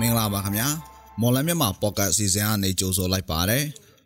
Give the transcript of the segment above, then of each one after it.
မင်္ဂလာပါခင်ဗျာမော်လမြန်မာပေါ့ကတ်အစီအစဉ်ကနေကြိုဆိုလိုက်ပါတယ်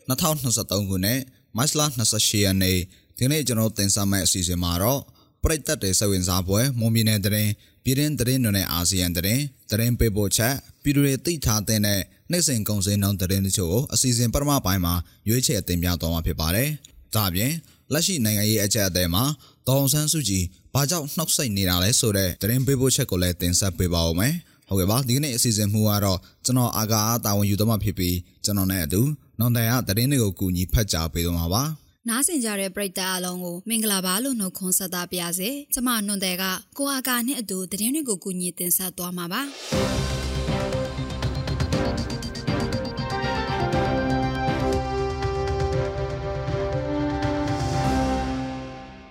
2023ခုနှစ်မတ်လ28ရက်နေ့ဒီနေ့ကျွန်တော်တင်ဆက်မယ့်အစီအစဉ်မှာတော့ပရိသတ်တွေစဝင်စားပွဲမွန်ပြည်နယ်တရင်ပြည်တွင်းတရင်တွေနဲ့အာဆီယံတရင်တရင်ပေးပို့ချက်ပြည်သူတွေသိထားတဲ့နိုင်စဉ်ကုန်စည်နှုန်းတရင်တို့ကိုအစီအစဉ်ပထမပိုင်းမှာရွေးချယ်တင်ပြသွားမှာဖြစ်ပါတယ်ဒါပြင်လက်ရှိနိုင်ငံရေးအကြက်အသေးမှာဒေါအောင်ဆန်းစုကြည်ဘာကြောင့်နှောက်ဆိတ်နေတာလဲဆိုတဲ့တရင်ပေးပို့ချက်ကိုလည်းတင်ဆက်ပေးပါဦးမယ် ဟုတ်ကဲ့ပါဒီကနေ့အစီအစဉ်မှုကတော့ကျွန်တော်အာကာအားတာဝန်ယူတော့မှဖြစ်ပြီးကျွန်တော်နဲ့အတူနောင်တန်ကတရင်တွေကိုကူညီဖတ်ကြားပေးတော့မှာပါနားဆင်ကြတဲ့ပရိသတ်အလုံးကိုမင်္ဂလာပါလို့နှုတ်ခွန်းဆက်သပါရစေ။ကျမနွန်တဲ့ကကိုအာကာနဲ့အတူတည်င်းတွေကိုကူညီတင်ဆက်သွားမှာပါ။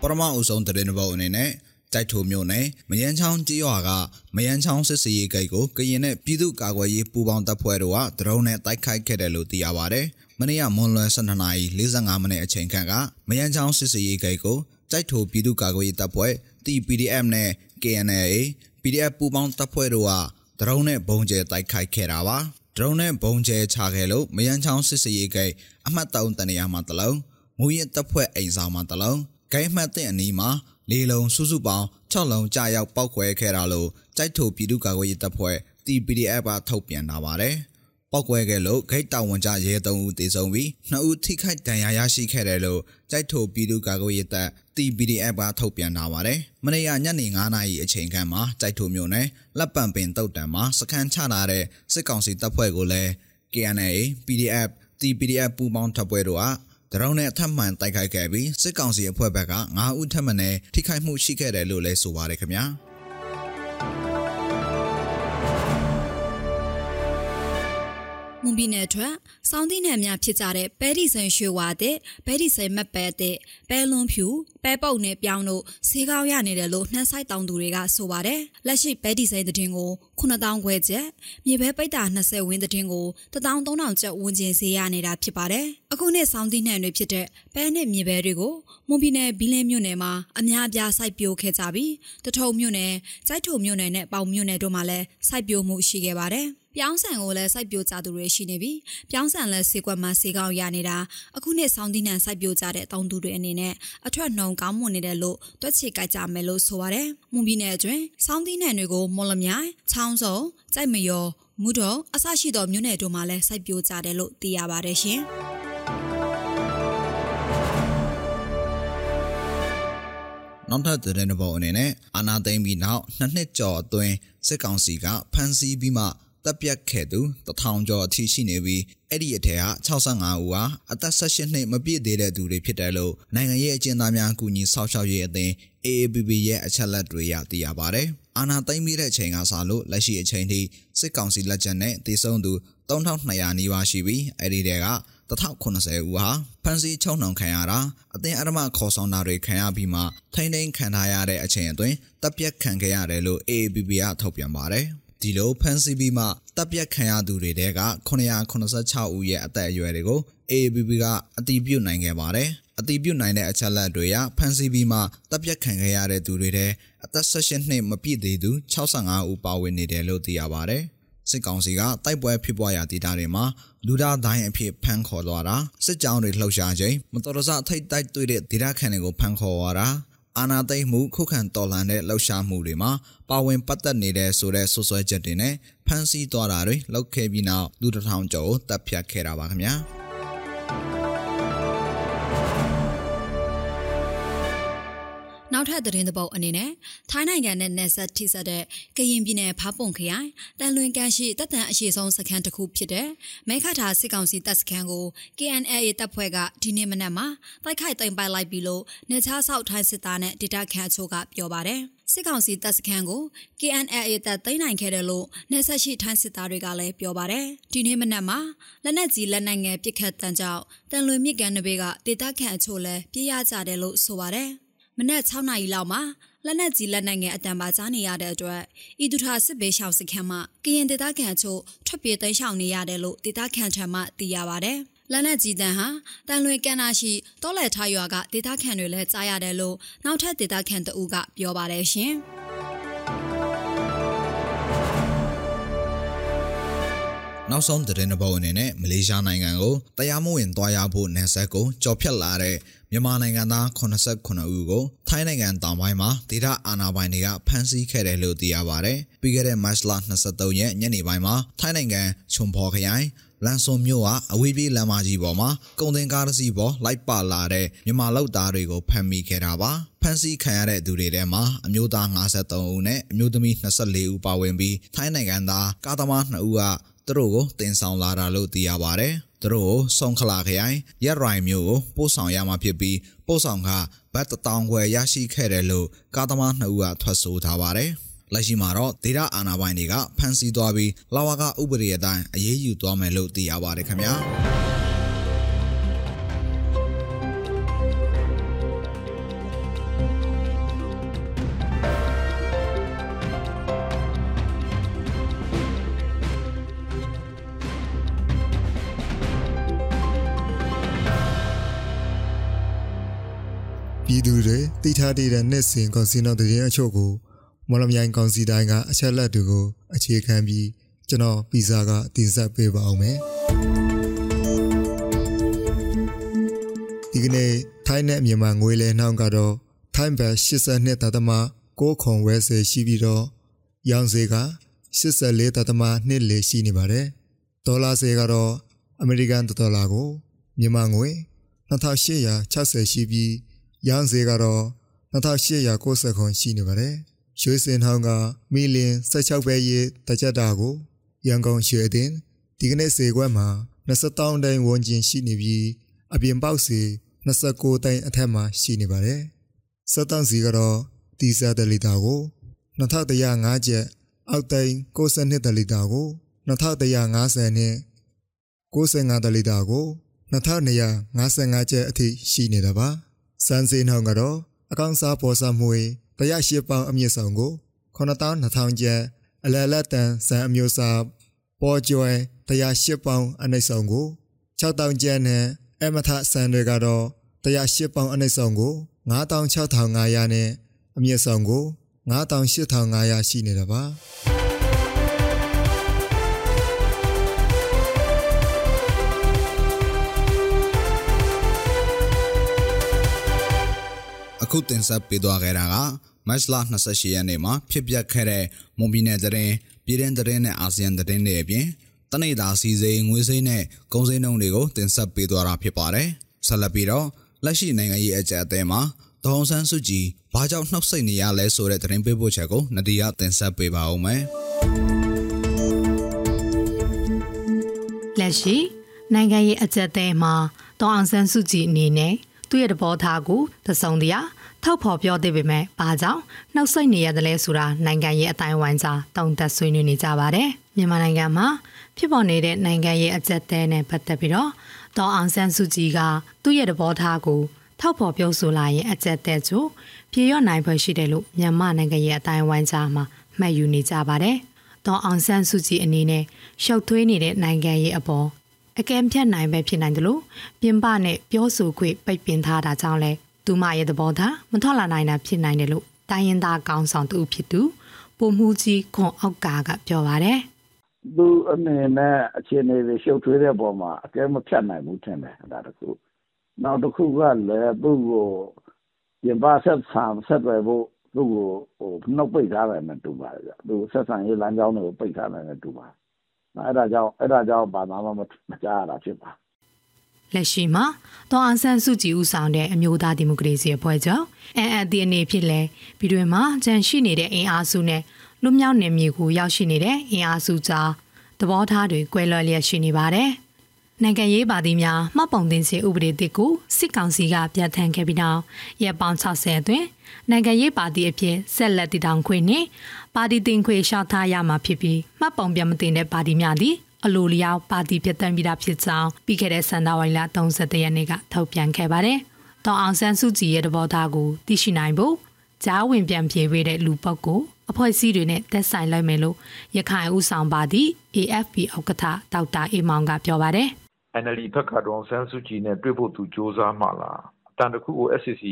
ပရမအုပ်ဆုံးတရင်ဘောအနေနဲ့ တိုက်ထိုမျိုးနဲ့မယန်းချောင်းကြေးရွာကမယန်းချောင်းစစ်စီရေးဂိတ်ကိုကရင်နဲ့ပြည်သူ့ကာကွယ်ရေးပူးပေါင်းတပ်ဖွဲ့တို့ကဒရုန်းနဲ့တိုက်ခိုက်ခဲ့တယ်လို့သိရပါဗျ။မနေ့ကမွန်လွယ်12နာရီ45မိနစ်အချိန်ခန့်ကမယန်းချောင်းစစ်စီရေးဂိတ်ကိုတိုက်ထိုပြည်သူ့ကာကွယ်ရေးတပ်ဖွဲ့ TPDF နဲ့ KNLA PDF ပူးပေါင်းတပ်ဖွဲ့တို့ကဒရုန်းနဲ့ဘုံကျဲတိုက်ခိုက်ခဲ့တာပါ။ဒရုန်းနဲ့ဘုံကျဲချခဲ့လို့မယန်းချောင်းစစ်စီရေးဂိတ်အမှတ်3တနေရာမှာတလုံးမူရင်တပ်ဖွဲ့အိမ်ဆောင်မှာတလုံးဂိမ်းမှတ်တဲ့အနီးမှာ လေးလုံးစုစုပေါင်း6လုံးကြာရောက်ပောက်ခွဲခဲ့တာလို့ကြိုက်ထိုပြည်သူ့ကာကွယ်ရေးတပ်ဖွဲ့ TPDF ကထုတ်ပြန်လာပါတယ်။ပောက်ကွဲခဲ့လို့ဂိတ်တာဝန်ကျရဲ3ဦးသေဆုံးပြီး2ဦးထိခိုက်ဒဏ်ရာရရှိခဲ့တယ်လို့ကြိုက်ထိုပြည်သူ့ကာကွယ်ရေးတပ် TPDF ကထုတ်ပြန်လာပါတယ်။မနေ့ကညနေ9:00နာရီအချိန်ခန့်မှာကြိုက်ထိုမြို့နယ်လက်ပံပင်တုတ်တံမှာစခန်းချလာတဲ့စစ်ကောင်စီတပ်ဖွဲ့ကိုလည်း KNA PDF TPDF ပူးပေါင်းတပ်ဖွဲ့တို့က ဒရုန်းနဲ့အထက်မှန်တိုက်ခိုက်ခဲ့ပြီးစစ်ကောင်စီအဖွဲ့ဘက်က9ဦးထပ်မံထိခိုက်မှုရှိခဲ့တယ်လို့လည်းဆိုပါတယ်ခင်ဗျာ။ မွန်ပြည်နယ်ထွက်စောင်းသီးနယ်များဖြစ်ကြတဲ့ပဲဒီစိန်ရွှေဝါတဲ့ပဲဒီစိန်မက်ပဲတဲ့ပဲလွန်ဖြူပဲပုတ်နဲ့ပြောင်းတို့ဈေးကောင်းရနေတယ်လို့နှမ်းဆိုင်တောင်သူတွေကဆိုပါတယ်လက်ရှိပဲဒီစိန်သတင်းကို9000ခွဲချက်မြေပဲပိတ်တာ20ဝင်းသတင်းကို13000ကျပ်ဝန်းကျင်ဈေးရနေတာဖြစ်ပါတယ်အခုနှစ်စောင်းသီးနယ်တွေဖြစ်တဲ့ပဲနဲ့မြေပဲတွေကိုမွန်ပြည်နယ်ဘီလင်းမြို့နယ်မှာအများအပြားစိုက်ပျိုးခဲ့ကြပြီးတထုံမြို့နယ်၊စိုက်ထုံမြို့နယ်နဲ့ပေါင်မြို့နယ်တို့မှာလည်းစိုက်ပျိုးမှုရှိခဲ့ပါတယ် ပြောင်းဆန်ကိုလည်းစိုက်ပျိုးကြသူတွေရှိနေပြီးပြောင်းဆန်လည်းဈေးကွက်မှာဈေးကောင်းရနေတာအခုနှစ်ဆောင်းသီးနှံစိုက်ပျိုးကြတဲ့တောင်သူတွေအနေနဲ့အထွက်နှုံကောင်းမွန်နေတယ်လို့တွက်ချေကြကြမယ်လို့ဆိုပါတယ်။မွန်ပြည်နယ်အတွင်းဆောင်းသီးနှံတွေကိုမော်လမြိုင်၊ချောင်းစုံ၊ကြိုက်မယောမူတော်အဆရှိသောမြို့နယ်တို့မှာလည်းစိုက်ပျိုးကြတယ်လို့သိရပါတယ်ရှင်။နောက်ထပ်တဲ့ဘောအနေနဲ့အာနာသိမ့်ပြီးနောက်နှစ်နှစ်ကျော်အတွင်းစစ်ကောင်စီကဖမ်းဆီးပြီးမှ တပ်ပြတ်ခဲ့သူတထောင်ကျော်အထိရှိနေပြီးအဲ့ဒီအထက်ဟာ65ဦးဟာအသက်18နှစ်မပြည့်သေးတဲ့သူတွေဖြစ်တယ်လို့နိုင်ငံရေးအကျဉ်းသားများကူညီဆောက်ရှောက်ရေးအသင်း AABB ရဲ့အချက်လက်တွေရသိရပါတယ်။အာဏာသိမ်းပြီးတဲ့အချိန်ကစလို့လက်ရှိအချိန်ထိစစ်ကောင်စီလက်ချက်နဲ့တည်ဆုံသူ3200နီးပါးရှိပြီးအဲ့ဒီတဲက1080ဦးဟာဖမ်းဆီးချုံနှောင်ခံရတာအသင်အရမခေါ်ဆောင်တာတွေခံရပြီးမှထိမ့်သိမ်းခံထားရတဲ့အချိန်အတွင်းတပ်ပြတ်ခံခဲ့ရတယ်လို့ AABB ကထုတ်ပြန်ပါတယ်။ ဒီလိုဖမ်းဆီးပြီးမှတပ်ပြတ်ခံရသူတွေတဲက986ဦးရဲ့အသက်အရွယ်တွေကို AABB ကအတည်ပြုနိုင်ခဲ့ပါတယ်။အတည်ပြုနိုင်တဲ့အချက်လက်တွေအရဖမ်းဆီးပြီးမှတပ်ပြတ်ခံခဲ့ရတဲ့သူတွေတဲအသက်16နှစ်မပြည့်သေးသူ65ဦးပါဝင်နေတယ်လို့သိရပါတယ်။စစ်ကောင်စီကတိုက်ပွဲဖြစ်ပွားရာဒေသတွေမှာလူသားတိုင်းအဖြစ်ဖမ်းခေါ်သွားတာစစ်ကြောင်းတွေလှုပ်ရှားခြင်းမတော်တဆထိတ်တိုက်တွေ့တဲ့ဒေသခံတွေကိုဖမ်းခေါ်သွားတာ အာနာသိမ့်မှုခုခံတော်လှန်တဲ့လှုပ်ရှားမှုတွေမှာပါဝင်ပတ်သက်နေတဲ့ဆိုတဲ့ဆွဆွဲချက်တွေနဲ့ဖမ်းဆီးသွားတာတွေလောက်ခဲ့ပြီးနောက်လူတစ်ထောင်ကျော်တပ်ဖြတ်ခဲ့တာပါခင်ဗျာ။ နောက်ထပ်သတင်းသဘောအနေနဲ့ထိုင်းနိုင်ငံနဲ့နယ်စပ်ထိစပ်တဲ့ကရင်ပြည်နယ်ဖားပုံခရိုင်တန်လွင်ကန်ရှိတပ်တန်အရှိဆုံးစခန်းတစ်ခုဖြစ်တဲ့မဲခထာစစ်ကောင်စီတပ်စခန်းကို KNLA တပ်ဖွဲ့ကဒီနေ့မနက်မှာတိုက်ခိုက်သိမ်းပိုက်လိုက်ပြီးလို့နေချားဆောက်ထိုင်းစစ်သားနဲ့ဒေတာခန့်အချို့ကပြောပါတယ်စစ်ကောင်စီတပ်စခန်းကို KNLA တပ်သိမ်းနိုင်ခဲ့တယ်လို့နေဆက်ရှိထိုင်းစစ်သားတွေကလည်းပြောပါတယ်ဒီနေ့မနက်မှာလက်နက်ကြီးလက်နက်ငယ်ပစ်ခတ်တန်းကြောင့်တန်လွင်မြစ်ကန်နဘေကဒေတာခန့်အချို့လည်းပြေးရကြတယ်လို့ဆိုပါတယ် မနက်6နာရီလောက်မှာလက်နက်ကြီးလက်နက်ငယ်အတံပါကြားနေရတဲ့အတွက်ဤသူထာစစ်ဘေးရှောင်စခန်းမှာကရင်ဒေသခံချို့ထွက်ပြေးတိမ်းရှောင်နေရတယ်လို့ဒေသခံထံမှသိရပါဗျ။လက်နက်ကြီးတန်းဟာတန်လွင်ကန်နာရှိတောလဲထားရွာကဒေသခံတွေလည်းကြားရတယ်လို့နောက်ထပ်ဒေသခံတဦးကပြောပါတယ်ရှင်။ နောက်ဆုံးသတင်းတစ်ပုဒ်အနေနဲ့မလေးရှားနိုင်ငံကိုတရားမဝင်သွားရဖို့နယ်စပ်ကိုကြော်ဖြတ်လာတဲ့မြန်မာနိုင်ငံသား89ဦးကိုထိုင်းနိုင်ငံတောင်ပိုင်းမှာဒေသအာဏာပိုင်တွေကဖမ်းဆီးခဲ့တယ်လို့သိရပါတယ်။ပြီးခဲ့တဲ့မတ်လ23ရက်ညနေပိုင်းမှာထိုင်းနိုင်ငံချွန်ဖော်ခရိုင်လန်ဆွန်မြို့ကအဝေးပြေးလမ်းမကြီးပေါ်မှာကုန်တင်ကားတစ်စီးပေါ်လိုက်ပါလာတဲ့မြန်မာလောက်သားတွေကိုဖမ်းမိခဲ့တာပါဖမ်းဆီးခံရတဲ့သူတွေထဲမှာအမျိုးသား53ဦးနဲ့အမျိုးသမီး24ဦးပါဝင်ပြီးထိုင်းနိုင်ငံသားကားသမား2ဦးက သူတို့ကိုတင်ဆောင်လာတာလို့သိရပါတယ်။သူတို့ကိုစုံခလာခရိုင်ရက်ရိုင်မျိုးကိုပို့ဆောင်ရမှာဖြစ်ပြီးပို့ဆောင်ကဘတ်တောင်ခွဲရရှိခဲ့တယ်လို့ကားသမား2ဦးကထွက်ဆိုထားပါတယ်။လက်ရှိမှာတော့ဒေတာအာနာပိုင်တွေကဖမ်းဆီးသွားပြီးလာဝကဥပဒေအတိုင်းအရေးယူသွားမယ်လို့သိရပါတယ်ခင်ဗျာ။ တွေတိထားတဲ့နှစ်စဉ်ကောင်စီနောက်တဲ့အချို့ကိုမော်လမြိုင်ကောင်စီတိုင်းကအချက်လက်တွေကိုအခြေခံပြီးကျွန်တော်ပီဇာကတင်ဆက်ပေးပါအောင်မယ်ဒီကနေ့ထိုင်းနဲ့မြန်မာငွေလဲနှောင်းကတော့ထိုင်းဘတ်82တသမ6ခွန်ဝဲဆယ်ရှိပြီးတော့ရောင်စေက84တသမ2လေရှိနေပါတယ်ဒေါ်လာစေကတော့အမေရိကန်ဒေါ်လာကိုမြန်မာငွေ2860ရှိပြီးရန်စေကတော့ 2890ခွန်ရှိနေပါတယ်။ရွှေစင်ထောင်းကမီလင်16ပဲရေးတကြတာကိုရန်ကုန်ရွှေတင်ဒီကနေ့စေခွက်မှာ20တိုင်ဝန်းကျင်ရှိနေပြီးအပြင်ပေါက်စီ29တိုင်အထက်မှာရှိနေပါတယ်။စက်တန်းစီကတော့တီစာတလီတာကို2105ကျပ်အောက်တိုင်62တလီတာကို2150နဲ့95တလီတာကို2255ကျပ်အထိရှိနေတာပါ။စံစင်းနှောင်းကတော့ အကောင်စားပေါ်စားမှုတရားရှိပောင်းအမြင့်ဆောင်ကို9200ကျပ်အလလတ်တန်စံအမျိုးအစားပေါ်ကျွဲတရားရှိပောင်းအနှိမ့်ဆောင်ကို6000ကျပ်နဲ့အမထစံတွေကတော့တရားရှိပောင်းအနှိမ့်ဆောင်ကို96,500နဲ့အမြင့်ဆောင်ကို98,500ရှိနေတာပါ အခုတင်ဆက်ပေးသွားခဲ့တာကမတ်လ28ရက်နေ့မှာဖြစ်ပျက်ခဲ့တဲ့မွန်ပြည်နယ်တရင်ပြည်တွင်းတရင်နဲ့အာဆီယံတရင်တွေအပြင်တနေ့တာစီစိန်ငွေစိမ်းနဲ့ကုန်စိမ်းနှုန်းတွေကိုတင်ဆက်ပေးသွားတာဖြစ်ပါတယ်။ဆက်လက်ပြီးတော့လက်ရှိနိုင်ငံရေးအကြအသဲမှာဒေါအောင်ဆန်းစုကြည်ဘာကြောင့်နှုတ်ဆက်နေရလဲဆိုတဲ့သတင်းပေးပို့ချက်ကိုနဒီယာတင်ဆက်ပေးပါဦးမယ်။လက်ရှိနိုင်ငံရေးအကြအသဲမှာဒေါအောင်ဆန်းစုကြည်အနေနဲ့သူ့ရဲ့သဘောထားကိုသဆုံတရား ထောက်ဖော်ပြောသေးပေမဲ့ဘာကြောင့်နှုတ်ဆက်နေရတယ်လဲဆိုတာနိုင်ငံရေးအတိုင်းဝိုင်းစာတုံသက်ဆွေးနွေးနေကြပါတယ်မြန်မာနိုင်ငံမှာဖြစ်ပေါ်နေတဲ့နိုင်ငံရေးအကြက်တဲနဲ့ပတ်သက်ပြီးတော့ဒေါ်အောင်ဆန်းစုကြည်ကသူ့ရဲ့သဘောထားကိုထောက်ဖော်ပြောဆိုလာရင်အကြက်တဲချို့ပြေရော့နိုင်ဖွယ်ရှိတယ်လို့မြန်မာနိုင်ငံရဲ့အတိုင်းဝိုင်းကြားမှာမှတ်ယူနေကြပါတယ်။ဒေါ်အောင်ဆန်းစုကြည်အနေနဲ့ရှုပ်ထွေးနေတဲ့နိုင်ငံရေးအပေါ်အကဲဖြတ်နိုင်ပဲဖြစ်နိုင်တယ်လို့ပြင်ပနဲ့ပြောဆိုခွင့်ပိတ်ပင်ထားတာကြောင့်လဲ သူမရဲ့သဘောထားမထွက်လာနိုင်တာဖြစ်နိုင်တယ်လို့တိုင်းရင်းသားကောင်းဆောင်သူဖြစ်သူပုံမှုကြီးခွန်အောက်ကကပြောပါတယ်သူအနေနဲ့အခြေအနေတွေရှုပ်ထွေးတဲ့ပုံမှာအကဲမဖြတ်နိုင်ဘူးထင်တယ်ဒါတခုနောက်တစ်ခုကလည်းသူ့ကိုပြင်ပဆက်ဆံဆက်သွယ်ဖို့သူ့ကိုဟိုနှုတ်ပိတ်ထားတယ်နဲ့တူပါတယ်ဗျသူဆက်ဆံရေးလမ်းကြောင်းတွေကိုပိတ်ထားတယ်နဲ့တူပါတယ်အဲ့ဒါကြောင့်အဲ့ဒါကြောင့်ဘာမှမကြားရတာဖြစ်ပါ လက်ရှိမှာဒေါ်အောင်ဆန်းစုကြည်ဦးဆောင်တဲ့အမျိုးသားဒီမိုကရေစီအဖွဲ့ချုပ် NLD အနေဖြစ်လဲပြည်တွင်မှာကြန့်ရှိနေတဲ့အင်အားစုနဲ့လွတ်မြောက်နေမြေကိုရောက်ရှိနေတဲ့အင်အားစုကြားသဘောထားတွေကွဲလွဲလျက်ရှိနေပါတယ်။နိုင်ငံရေးပါတီများမှတ်ပုံတင်စီဥပဒေတစ်ကိုစစ်ကောင်စီကပြဋ္ဌာန်းခဲ့ပြီးနောက်ရက်ပေါင်း60အတွင်းနိုင်ငံရေးပါတီအဖြစ်ဆက်လက်တည်ထောင်ခွင့်နဲ့ပါတီတင်ခွေရှောက်ထားရမှာဖြစ်ပြီးမှတ်ပုံပြမတင်တဲ့ပါတီများသည် အလိုလျောက်ပါတီပြတ်တမ်းပြီးတာဖြစ်ကြောင်းပြီးခဲ့တဲ့စန္ဒဝိုင်လ31ရက်နေ့ကထုတ်ပြန်ခဲ့ပါတယ်။တောင်အောင်ဆန်းစုကြည်ရဲ့တဘောသားကိုသိရှိနိုင်ဖို့ကြားဝင်ပြန်ပြေပေးတဲ့လူပုဂ္ဂိုလ်အဖွဲ့အစည်းတွေနဲ့သက်ဆိုင်လိုက်မယ်လို့ရခိုင်ဦးဆောင်ပါသည့် AFP ဥက္ကဋ္ဌဒေါက်တာအေးမောင်ကပြောပါတယ်။ NLD ဘက်ကတော့ဆန်းစုကြည်နဲ့တွေ့ဖို့သူစ조사မှလားအတန်တခုကို SCC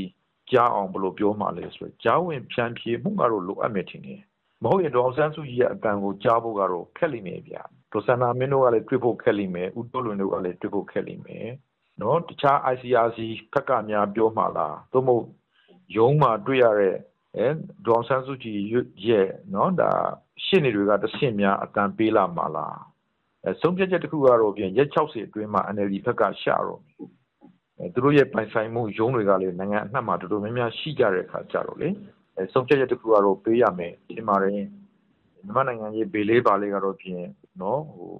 ကြားအောင်ဘယ်လိုပြောမှလဲဆိုတော့ကြားဝင်ဖြန့်ဖြေမှုကတော့လိုအပ်မယ်ထင်တယ်မဟုတ်ရင်ဒေါအောင်ဆန်းစုကြည်ရဲ့အတန်ကိုကြားဖို့ကတော့ခက်လိမ့်မယ်ဗျ ဒေါ်စန္ဒာမင်းတို့ကလည်းတွေ့ဖို့ခက်လိမ့်မယ်ဦးတိုးလွင်တို့ကလည်းတွေ့ဖို့ခက်လိမ့်မယ်နော်တခြား ICRC ဖက်ကများပြောမှလားသို့မဟုတ်ရုံးမှာတွေ့ရတဲ့အဲဒေါ်ဆန်းစုကြည်ရဲ့နော်ဒါရှင်းနေတွေကတဆင့်များအတန်ပေးလာမှလားအဲဆုံးဖြတ်ချက်တစ်ခုကတော့ပြင်ရက်60အတွင်းမှာ NLD ဘက်ကရှာတော့အဲသူတို့ရဲ့ပိုင်ဆိုင်မှုရုံးတွေကလည်းနိုင်ငံအနှံ့မှာတော်တော်များများရှိကြတဲ့အခါကြတော့လေအဲဆုံးဖြတ်ချက်တစ်ခုကတော့ပေးရမယ်ဒီမှာရင် မြန်မာနိုင်ငံရဲ့ဘေလေးပါလေးကတော့ပြင်နော်ဟို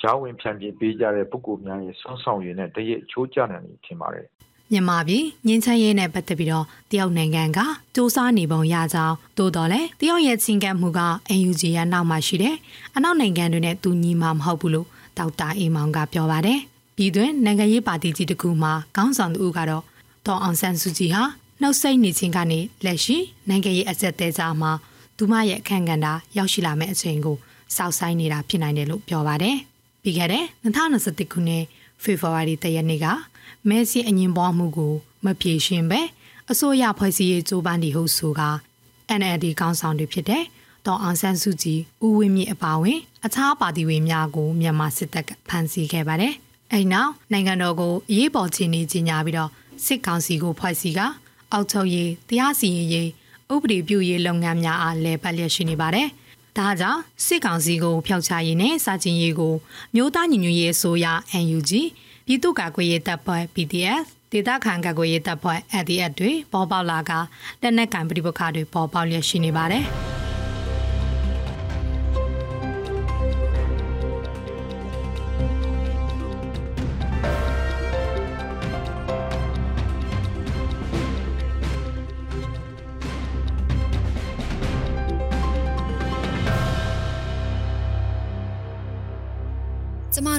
ဂျာဝင်ဖြန့်ပြပေးကြတဲ့ပုဂ္ဂိုလ်များရဲ့ဆွမ်းဆောင်ရည်နဲ့တရစ်ချိုးကြတယ်လို့ထင်ပါတယ်မြန်မာပြည်ငင်းချမ်းရေးနဲ့ပတ်သက်ပြီးတော့တရုတ်နိုင်ငံကစူးစမ်းနေပုံရကြောင်းသို့တော်လည်းတရုတ်ရဲ့ချင်းကပ်မှုက NUG ရနောက်မှရှိတယ်။အနောက်နိုင်ငံတွေနဲ့တူညီမှာမဟုတ်ဘူးလို့ဒေါက်တာအေးမောင်ကပြောပါတယ်။ပြည်တွင်းနိုင်ငံရေးပါတီကြီးတစ်ခုမှာခေါင်းဆောင်သူကတော့ဒေါ်အောင်ဆန်းစုကြည်ဟာနှုတ်ဆက်နေခြင်းကနေလက်ရှိနိုင်ငံရေးအဆက်သေးစားမှာ သူမရဲ့အခန့်ကဏ္ဍရောက်ရှိလာမယ့်အချိန်ကိုစောက်ဆိုင်နေတာဖြစ်နိုင်တယ်လို့ပြောပါတယ်။ပြီးခဲ့တဲ့2021ခုနှစ်ဖေဖော်ဝါရီလရက်နေ့ကမဲဆီအငင်ပွားမှုကိုမပြေရှင်ပဲအစိုးရဖွဲ့စည်းရေးကြိုးပမ်းဒီဟုတ်ဆိုက NLD ကောင်းဆောင်တွေဖြစ်တဲ့ဒေါ်အောင်ဆန်းစုကြည်ဦးဝင်းမြင့်အပါအဝင်အခြားပါတီဝင်များကိုမြန်မာစစ်တပ်ကဖမ်းဆီးခဲ့ပါတယ်။အဲဒီနောက်နိုင်ငံတော်ကိုအရေးပေါ်ခြေနေကြီးညာပြီးတော့စစ်ကောင်စီကိုဖွဲ့စည်းကအောက်ချုပ်ရေးတရားစီရင်ရေး ဥပဒေပြုရေးလုပ်ငန်းများအားလဲပတ်လျက်ရှိနေပါတယ်။ဒါကြောင့်စစ်ကောင်စီကိုဖျောက်ချရေးနဲ့စာချင်းရေးကိုမြို့သားညီညွတ်ရေးအစိုးရ NUG ပြည်သူ့ကာကွယ်ရေးတပ်ဖွဲ့ PDF ဒေသခံကာကွယ်ရေးတပ်ဖွဲ့ ADF တွေပေါ်ပေါက်လာကလက်နက်ကင်ပဋိပက္ခတွေပေါ်ပေါက်လျက်ရှိနေပါတယ်။